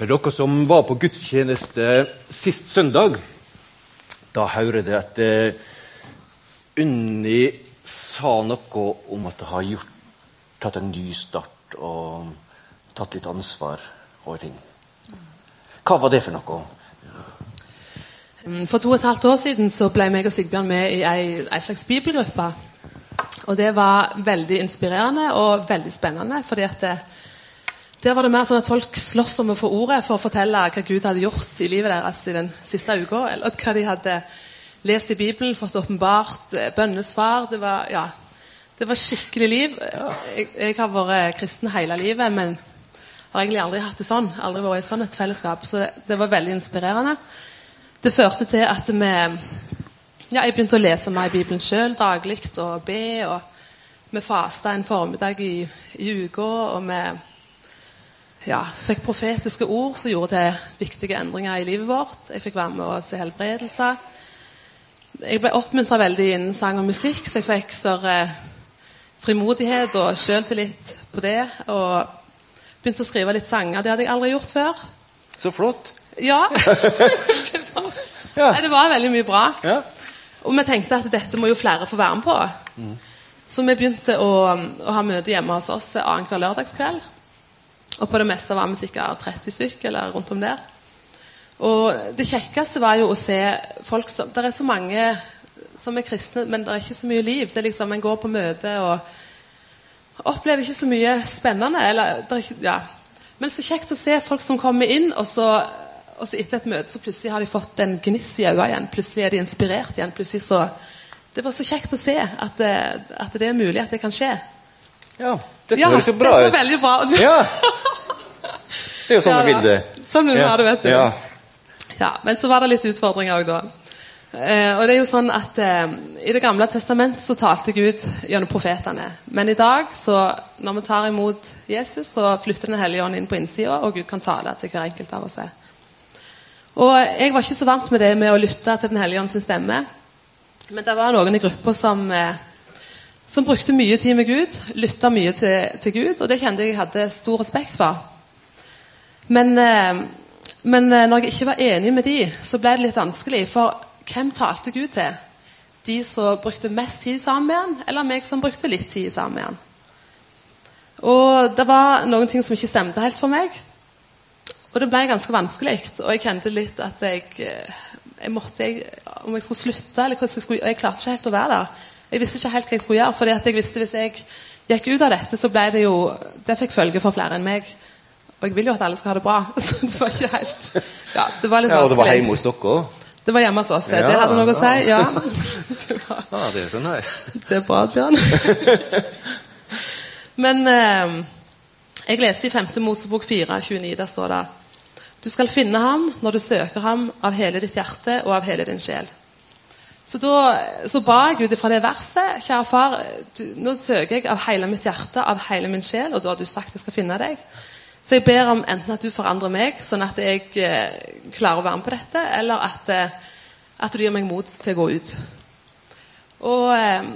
For dere som var på gudstjeneste sist søndag, da hører det at eh, Unni sa noe om at det har gjort, tatt en ny start og tatt litt ansvar over ting. Hva var det for noe? Mm, For to og et halvt år siden så ble meg og Sigbjørn med i ei, ei slags bibelgruppe. Og det var veldig inspirerende og veldig spennende. fordi at det, der var det mer sånn at folk sloss om å få ordet for å fortelle hva Gud hadde gjort i livet deres i den siste uka. Eller hva de hadde lest i Bibelen, fått åpenbart eh, bønnesvar. Det var, ja, det var skikkelig liv. Jeg, jeg har vært kristen hele livet, men har egentlig aldri hatt det sånn. Aldri vært i sånn et fellesskap. Så det, det var veldig inspirerende. Det førte til at vi ja, Jeg begynte å lese meg i Bibelen sjøl daglig og be. og Vi fasta en formiddag i, i uka, og vi ja, fikk profetiske ord som gjorde til viktige endringer i livet vårt. Jeg fikk være med å se helbredelser. Jeg ble oppmuntra veldig innen sang og musikk, så jeg fikk større frimodighet og sjøltillit på det. Og begynte å skrive litt sanger. Det hadde jeg aldri gjort før. Så flott. Ja. det, var, Ja. Det var veldig mye bra. Ja. Og vi tenkte at dette må jo flere få være med på. Så vi begynte å, å ha møte hjemme hos oss annenhver lørdagskveld. Og på det meste var vi sikkert 30 stykk eller rundt om der. Og det kjekkeste var jo å se folk som Det er så mange som er kristne, men det er ikke så mye liv. Det er liksom, En går på møte og opplever ikke så mye spennende. Eller, er ikke, ja. Men så kjekt å se folk som kommer inn, og så, og så etter et møte så plutselig har de fått en gniss i øynene igjen. Plutselig er de inspirert igjen. plutselig så Det var så kjekt å se at det, at det er mulig at det kan skje. ja. Dette Ja, høres jo bra dette var veldig bra. Ja. Det er jo sånn Ja, vi vil det. Sånn vil vi ha det, vet du. Ja. Ja, men så var det litt utfordringer òg, da. Eh, og det er jo sånn at eh, I Det gamle testamentet så talte Gud gjennom profetene. Men i dag, så når vi tar imot Jesus, så flytter Den hellige ånd inn på innsida, og Gud kan tale til hver enkelt av oss. Og Jeg var ikke så vant med det med å lytte til Den hellige ånd sin stemme. Men det var noen i gruppa som, eh, som brukte mye tid med Gud, lytta mye til, til Gud, og det kjente jeg hadde stor respekt for. Men, eh, men eh, når jeg ikke var enig med de, så ble det litt vanskelig. For hvem talte Gud til? De som brukte mest tid sammen med han, eller meg som brukte litt tid sammen med han? Og det var noen ting som ikke stemte helt for meg. Og det ble ganske vanskelig. Og jeg kjente litt at jeg, eh, jeg måtte jeg, Om jeg skulle slutte, eller hva jeg skulle Jeg klarte ikke helt å være der. Jeg visste ikke helt hva jeg skulle gjøre. fordi jeg visste hvis jeg gikk ut av dette, så ble det jo Det fikk følge for flere enn meg. Og jeg vil jo at alle skal ha det bra. Så det var ikke helt Ja, det var litt ja, og det var hjemme hos dere òg? Det var hjemme hos oss. Det Ja. hadde noe å si. Ja. Det, var, Ja, det er sånn her. det er bra, Bjørn. Men eh, jeg leste i 5. Mosebok 4, 29. Der står det Du skal finne ham når du søker ham av hele ditt hjerte og av hele din sjel. Så da så ba jeg ut ifra det verset Kjære far, du, nå søker jeg av hele mitt hjerte, av hele min sjel, og da har du sagt jeg skal finne deg. Så jeg ber om enten at du forandrer meg, sånn at jeg eh, klarer å være med på dette, eller at, eh, at du gir meg mot til å gå ut. Og eh,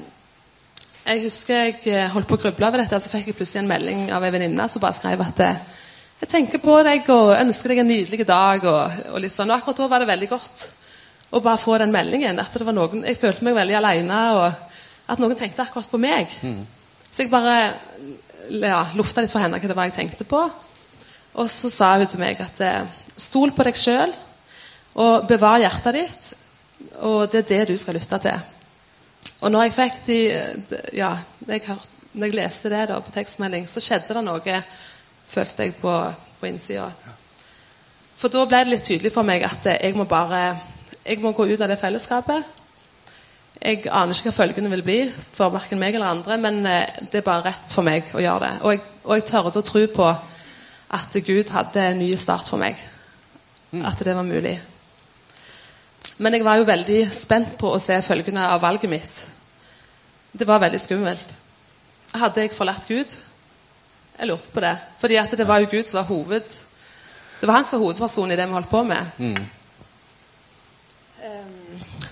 jeg husker jeg holdt på å gruble over dette, så fikk jeg plutselig en melding av en venninne som bare skrev at jeg tenker på deg og ønsker deg en nydelig dag. Og, og litt sånn. Og akkurat da var det veldig godt å bare få den meldingen. At det var noen, Jeg følte meg veldig alene, og at noen tenkte akkurat på meg. Så jeg bare ja, lufta litt for henne hva det var jeg tenkte på. Og så sa hun til meg at eh, stol på deg sjøl, og bevar hjertet ditt. Og det er det du skal lytte til. Og når jeg fikk de, de ja, jeg, hørte, når jeg leste det da på tekstmelding, så skjedde det noe, følte jeg på, på innsida. For da ble det litt tydelig for meg at eh, jeg må bare jeg må gå ut av det fellesskapet. Jeg aner ikke hva følgene vil bli for verken meg eller andre, men eh, det er bare rett for meg å gjøre det. Og jeg, og jeg tørde å tro på at Gud hadde en ny start for meg. At det var mulig. Men jeg var jo veldig spent på å se følgene av valget mitt. Det var veldig skummelt. Hadde jeg forlatt Gud? Jeg lurte på det. Fordi at det var jo Gud som var hoved... Det var han som var hovedperson i det vi holdt på med. Um,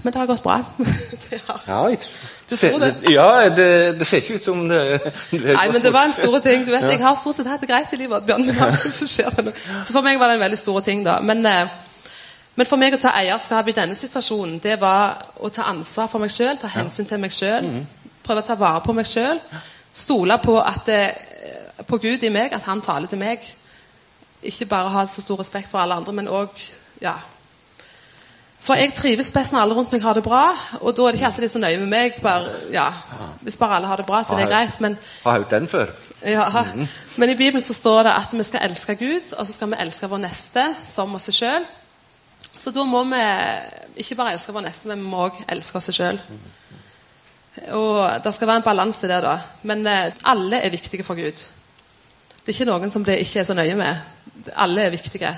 Men det har gått bra. har. Ja, Du tror det? Ja, det, det ser ikke ut som det, det Nei, men det var en stor ting. Du vet, Jeg har stort sett hatt det greit i livet, Bjørn, men så skjer det noe. Så for meg var det en veldig stor ting, da. Men, eh, men for meg å ta eierskap i denne situasjonen, det var å ta ansvar for meg sjøl, ta hensyn til meg sjøl, prøve å ta vare på meg sjøl. Stole på, at, eh, på Gud i meg, at han taler til meg. Ikke bare ha så stor respekt for alle andre, men òg ja, for jeg trives best når alle rundt meg har det bra, og da er det ikke alltid de er så nøye med meg. Bare, ja, hvis bare alle har det bra, så er det greit. Men, Har hørt den før. ja, men i Bibelen så står det at vi skal elske Gud, og så skal vi elske vår neste som oss sjøl. Så da må vi ikke bare elske vår neste, men vi må òg elske oss sjøl. Og det skal være en balanse der, da. Men eh, alle er viktige for Gud. Det er ikke noen som det ikke er så nøye med. Alle er viktige.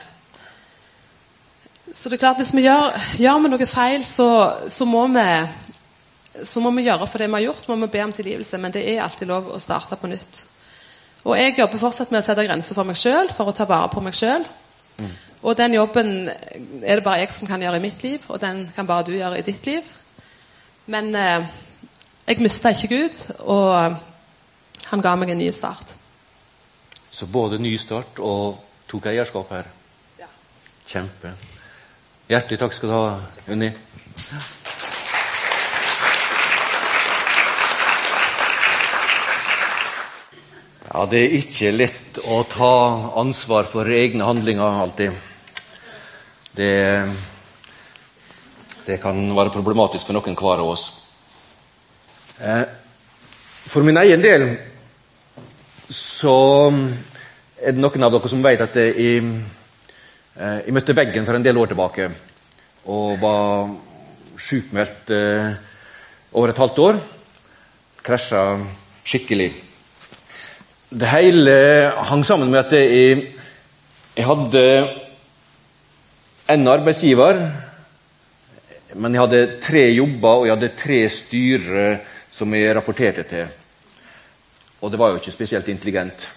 Så det er klart, hvis vi gjør, gjør vi noe feil, så, så, må vi, så må vi gjøre for det vi har gjort. må vi be om tilgivelse, Men det er alltid lov å starte på nytt. Og jeg jobber fortsatt med å sette grenser for meg sjøl, for å ta vare på meg sjøl. Og den jobben er det bare jeg som kan gjøre i mitt liv, og den kan bare du gjøre i ditt liv. Men eh, jeg mista ikke Gud, og han ga meg en ny start. Så både ny start og tok eierskap her. Ja. Kjempe. Hjertelig takk skal du ha, Unni. Ja, det er ikke lett å ta ansvar for egne handlinger alltid. Det, det kan være problematisk for noen hver av oss. Eh, For min egen del så er det noen av dere som vet at det eh, jeg møtte veggen for en del år tilbake og var sjukmeldt eh, over et halvt år. Krasja skikkelig. Det hele hang sammen med at jeg, jeg hadde en arbeidsgiver, men jeg hadde tre jobber og jeg hadde tre styre som jeg rapporterte til. Og det var jo ikke spesielt intelligent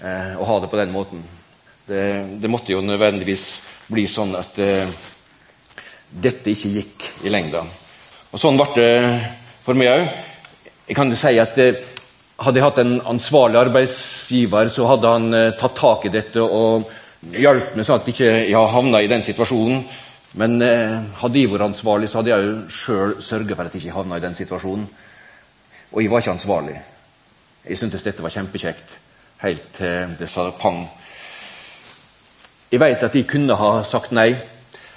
eh, å ha det på den måten. Det, det måtte jo nødvendigvis bli sånn at uh, dette ikke gikk i lengda. Og sånn ble det for meg òg. Jeg kan jo si at uh, hadde jeg hatt en ansvarlig arbeidsgiver, så hadde han uh, tatt tak i dette og hjulpet meg sånn at jeg ikke havna i den situasjonen. Men eh, hadde jeg vært ansvarlig, så hadde jeg jo sjøl sørga for at jeg ikke havna i den situasjonen. Og jeg var ikke ansvarlig. Jeg syntes dette var kjempekjekt, helt til det sa pang. Jeg vet at jeg kunne ha sagt nei.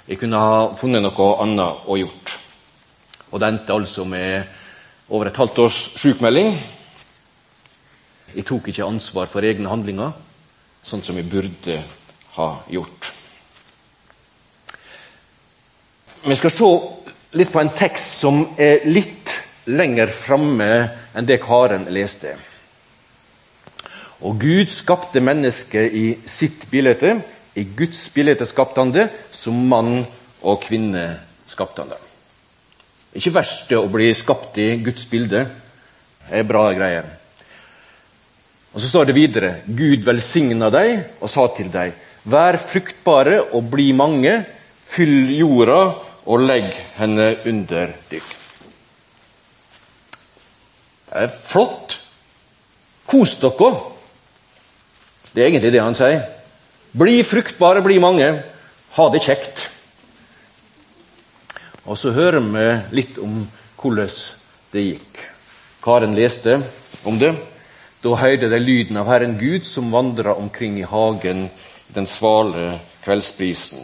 Jeg kunne ha funnet noe annet å gjort. Og det endte altså med over et halvt års sykmelding. Jeg tok ikke ansvar for egne handlinger, sånn som jeg burde ha gjort. Vi skal se litt på en tekst som er litt lenger framme enn det Karen leste. Og Gud skapte mennesket i sitt bilde. I Guds bilde skapte han det. Som mann og kvinne skapte han det. Ikke verst å bli skapt i Guds bilde. Det er bra greier. Og Så står det videre Gud velsigna deg og sa til deg Vær fruktbare og bli mange, fyll jorda og legg henne under dykk. Det er flott. Kos dere. Det er egentlig det han sier. Bli fruktbare, bli mange. Ha det kjekt. Og så hører vi litt om hvordan det gikk. Karen leste om det. Da hørte de lyden av Herren Gud som vandra omkring i hagen i den svale kveldsprisen.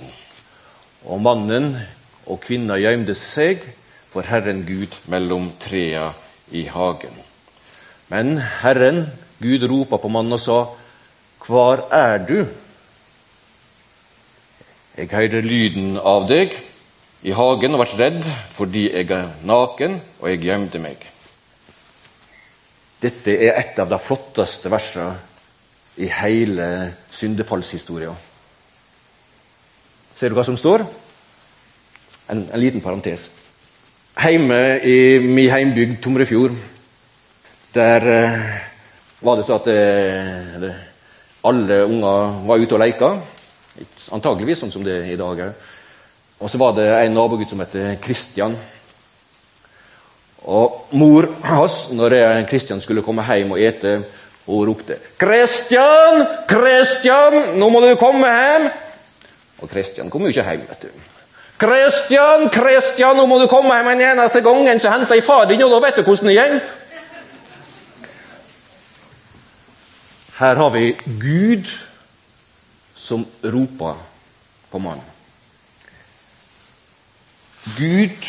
Og mannen og kvinna gjemte seg for Herren Gud mellom trea i hagen. Men Herren Gud ropa på mannen og sa, Hvor er du? Jeg hørte lyden av deg i hagen og ble redd fordi jeg er naken, og jeg gjemte meg. Dette er et av de flotteste versene i hele syndefallshistoria. Ser du hva som står? En, en liten parentes. Hjemme i min heimbygd Tomrefjord, der eh, var det så at eh, alle unger var ute og leika. Antageligvis sånn som det er i dag òg. Og så var det en nabogutt som het Kristian. Og mor hans, når Kristian skulle komme hjem og ete, hun ropte 'Kristian! Kristian! Nå må du komme hjem!' Og Kristian kom jo ikke hjem, vet du. 'Kristian! Kristian! Nå må du komme hjem en eneste gang, så henter jeg far din, og da vet du hvordan det går.' Her har vi Gud som roper på mannen. Gud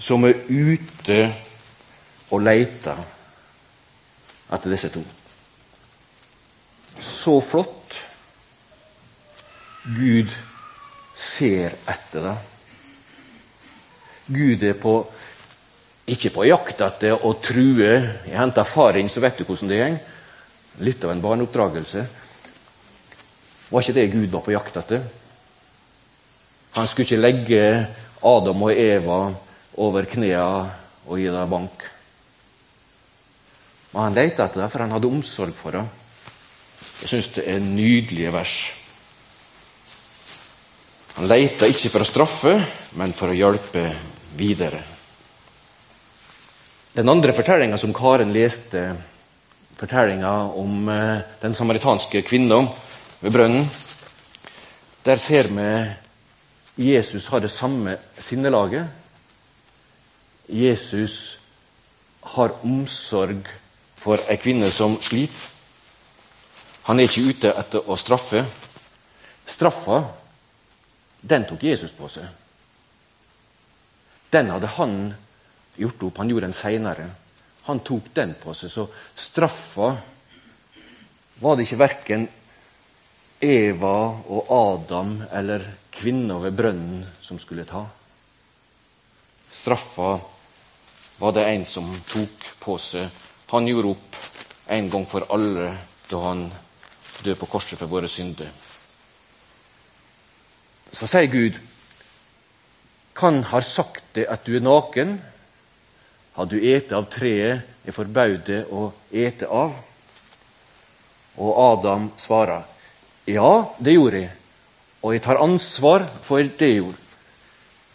som er ute og leter etter disse to. Så flott. Gud ser etter det. Gud er på, ikke på jakt etter å true. Jeg henter far inn, så vet du hvordan det går. Litt av en barneoppdragelse. Var ikke det Gud var på jakt etter? Han skulle ikke legge Adam og Eva over knærne og gi dem bank. Men han lette etter det, for han hadde omsorg for det. Jeg syns det er nydelige vers. Han leita ikke for å straffe, men for å hjelpe videre. Den andre fortellinga som Karen leste, fortellinga om eh, den samaritanske kvinna ved brønnen, der ser vi Jesus har det samme sinnelaget. Jesus har omsorg for ei kvinne som sliter. Han er ikke ute etter å straffe. Straffa, den tok Jesus på seg. Den hadde han gjort opp. Han gjorde den seinere. Han tok den på seg. Så straffa var det ikke verken Eva og Adam eller kvinna ved brønnen som skulle ta. Straffa var det en som tok på seg. Han gjorde opp en gang for alle da han døde på korset for våre synder. Så sier Gud, kan har sagt det at du er naken? Har du ete av treet jeg forbød deg å ete av? Og Adam svarer, ja, det gjorde jeg, og jeg tar ansvar for det jeg gjorde.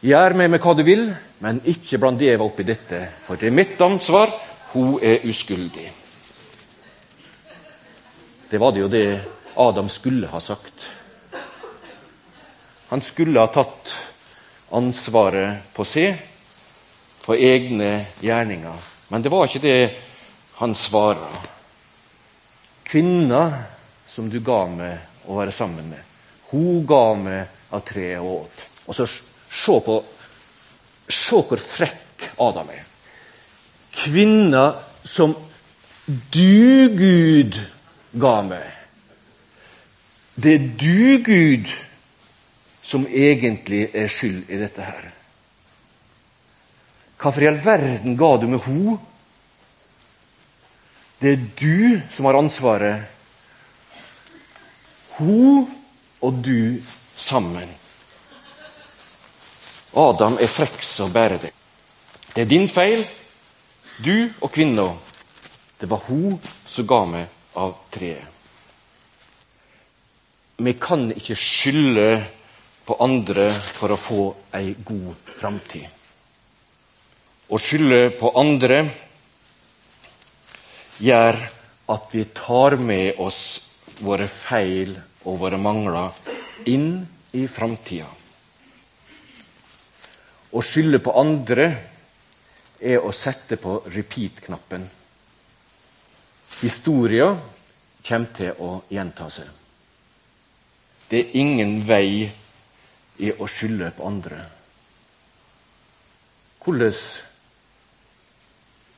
Gjør med meg hva du vil, men ikke bland Eva opp i dette, for det er mitt ansvar. Hun er uskyldig. Det var det jo det Adam skulle ha sagt. Han skulle ha tatt ansvaret på seg, for egne gjerninger. Men det var ikke det han svara. Kvinna som du ga meg å være sammen med. Hun ga meg av treet og åt. Og så se på Se hvor frekk Adam er. Kvinna som du, Gud, ga meg. Det er du, Gud, som egentlig er skyld i dette her. Hvorfor i all verden ga du meg ho? Det er du som har ansvaret hun og du sammen. Adam er frekk som bærer det. Det er din feil, du og kvinna. Det var hun som ga meg av treet. Vi kan ikke skylde på andre for å få ei god framtid. Å skylde på andre gjør at vi tar med oss våre feil og våre mangler inn i framtida. Å skylde på andre er å sette på repeat-knappen. Historia kommer til å gjenta seg. Det er ingen vei i å skylde på andre. Hvordan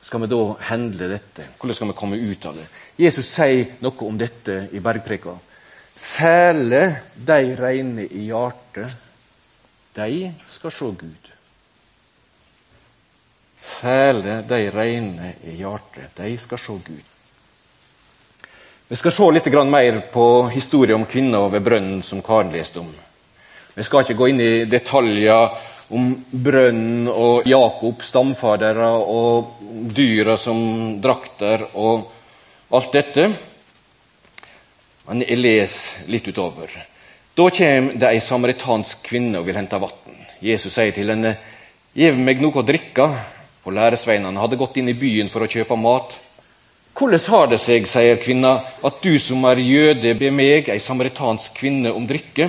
skal vi da handle dette? Hvordan skal vi komme ut av det? Jesus sier noe om dette i bergpreka. Særlig de reine i hjertet, de skal se Gud. Særlig de reine i hjertet, de skal se Gud. Vi skal se litt mer på historien om kvinna ved brønnen som Karen leste om. Vi skal ikke gå inn i detaljer om brønnen og Jakob, stamfadere, og dyra som drakter og alt dette. Men jeg leser litt utover. Da kommer det ei samaritansk kvinne og vil hente vann. Jesus sier til henne, 'Gjev meg noe å drikke.' Og læresveinene hadde gått inn i byen for å kjøpe mat. Hvordan har det seg, sier kvinna, at du som er jøde, ber meg, ei samaritansk kvinne, om drikke?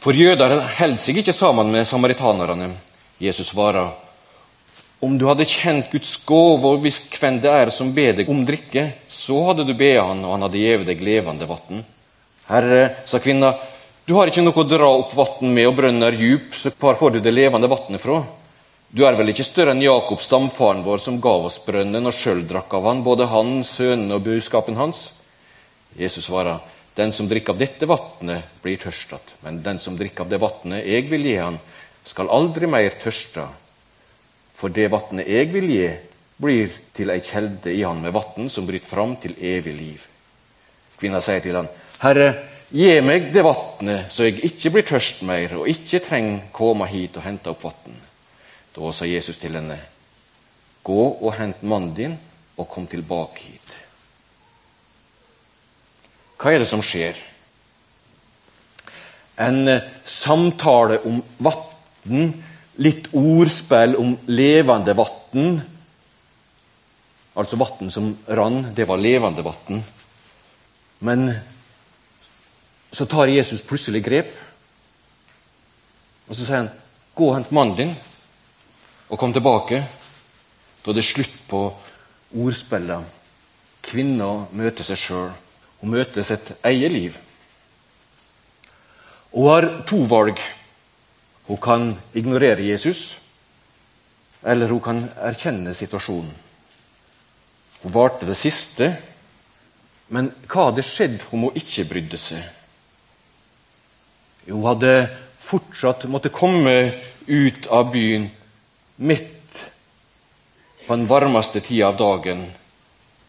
For jøder holder seg ikke sammen med samaritanerne. Jesus svarer, om du hadde kjent Guds gave og visst hvem det er som ber deg om drikke, så hadde du bedt han, og han hadde gitt deg levende vann. Herre, sa kvinna, du har ikke noe å dra opp vann med, og brønnen er djup, så hvor får du det levende vannet fra? Du er vel ikke større enn Jakob, stamfaren vår, som gav oss brønnen, og sjøl drakk av han, både han, sønnene og buskapen hans? Jesus svarer, den som drikker av dette vannet, blir tørstet, men den som drikker av det vannet jeg vil gi han, skal aldri mer tørste. For det vannet jeg vil gi, blir til ei kjelde i han med vann som bryter fram til evig liv. Kvinna sier til han, Herre, Gi meg det vannet, så jeg ikke blir tørst mer og ikke trenger komme hit og hente opp vann. Da sa Jesus til henne, Gå og hent mannen din, og kom tilbake hit. Hva er det som skjer? En eh, samtale om vann, litt ordspill om levende vann. Altså vann som rann, det var levende vann. Men så tar Jesus plutselig grep. Og så sier han, 'Gå og hent mannen din, og kom tilbake.' Da er det slutt på ordspillet. Kvinna møter seg sjøl. Hun møter sitt eget liv. Hun har to valg. Hun kan ignorere Jesus, eller hun kan erkjenne situasjonen. Hun valgte det siste, men hva hadde skjedd om hun ikke brydde seg? Hun hadde fortsatt måtte komme ut av byen midt på den varmeste tida av dagen,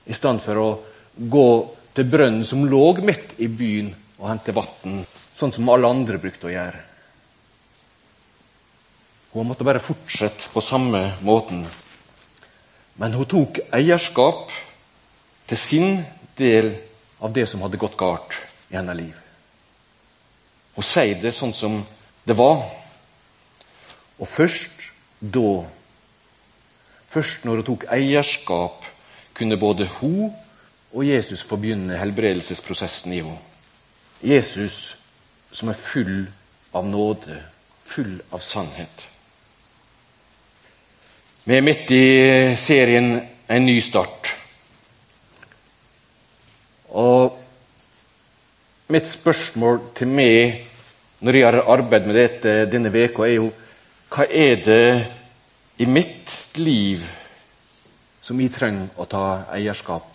i stedet for å gå til brønnen som lå midt i byen, og hente vann, sånn som alle andre brukte å gjøre. Hun måtte bare fortsette på samme måten. Men hun tok eierskap til sin del av det som hadde gått galt i hennes liv. Hun sier det sånn som det var. Og først da, først når hun tok eierskap, kunne både hun og Jesus får begynne helbredelsesprosessen i henne. Jesus som er full av nåde, full av sannhet. Vi er midt i serien En ny start. Og Mitt spørsmål til meg når jeg har arbeidet med dette denne veka er jo hva er det i mitt liv som jeg trenger å ta eierskap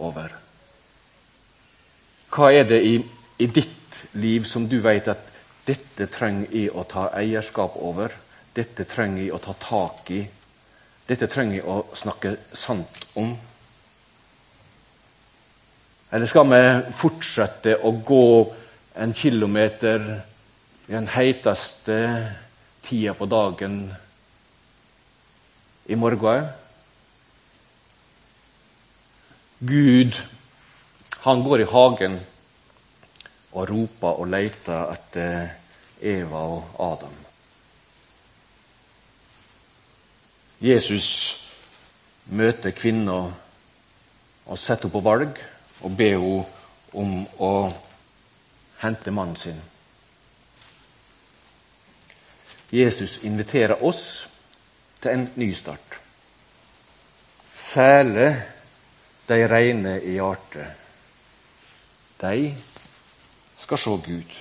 over? Hva er det i, i ditt liv som du vet at dette trenger jeg å ta eierskap over? Dette trenger jeg å ta tak i. Dette trenger jeg å snakke sant om. Eller skal vi fortsette å gå en kilometer i den heiteste tida på dagen i morgen òg? Gud, han går i hagen og roper og leter etter Eva og Adam. Jesus møter kvinna og setter henne på valg og ber henne om å hente mannen sin. Jesus inviterer oss til en ny start. Særlig de reine i hjertet. De skal se Gud.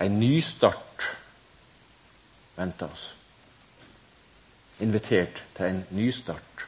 En ny start venter oss. Invitert til en ny start.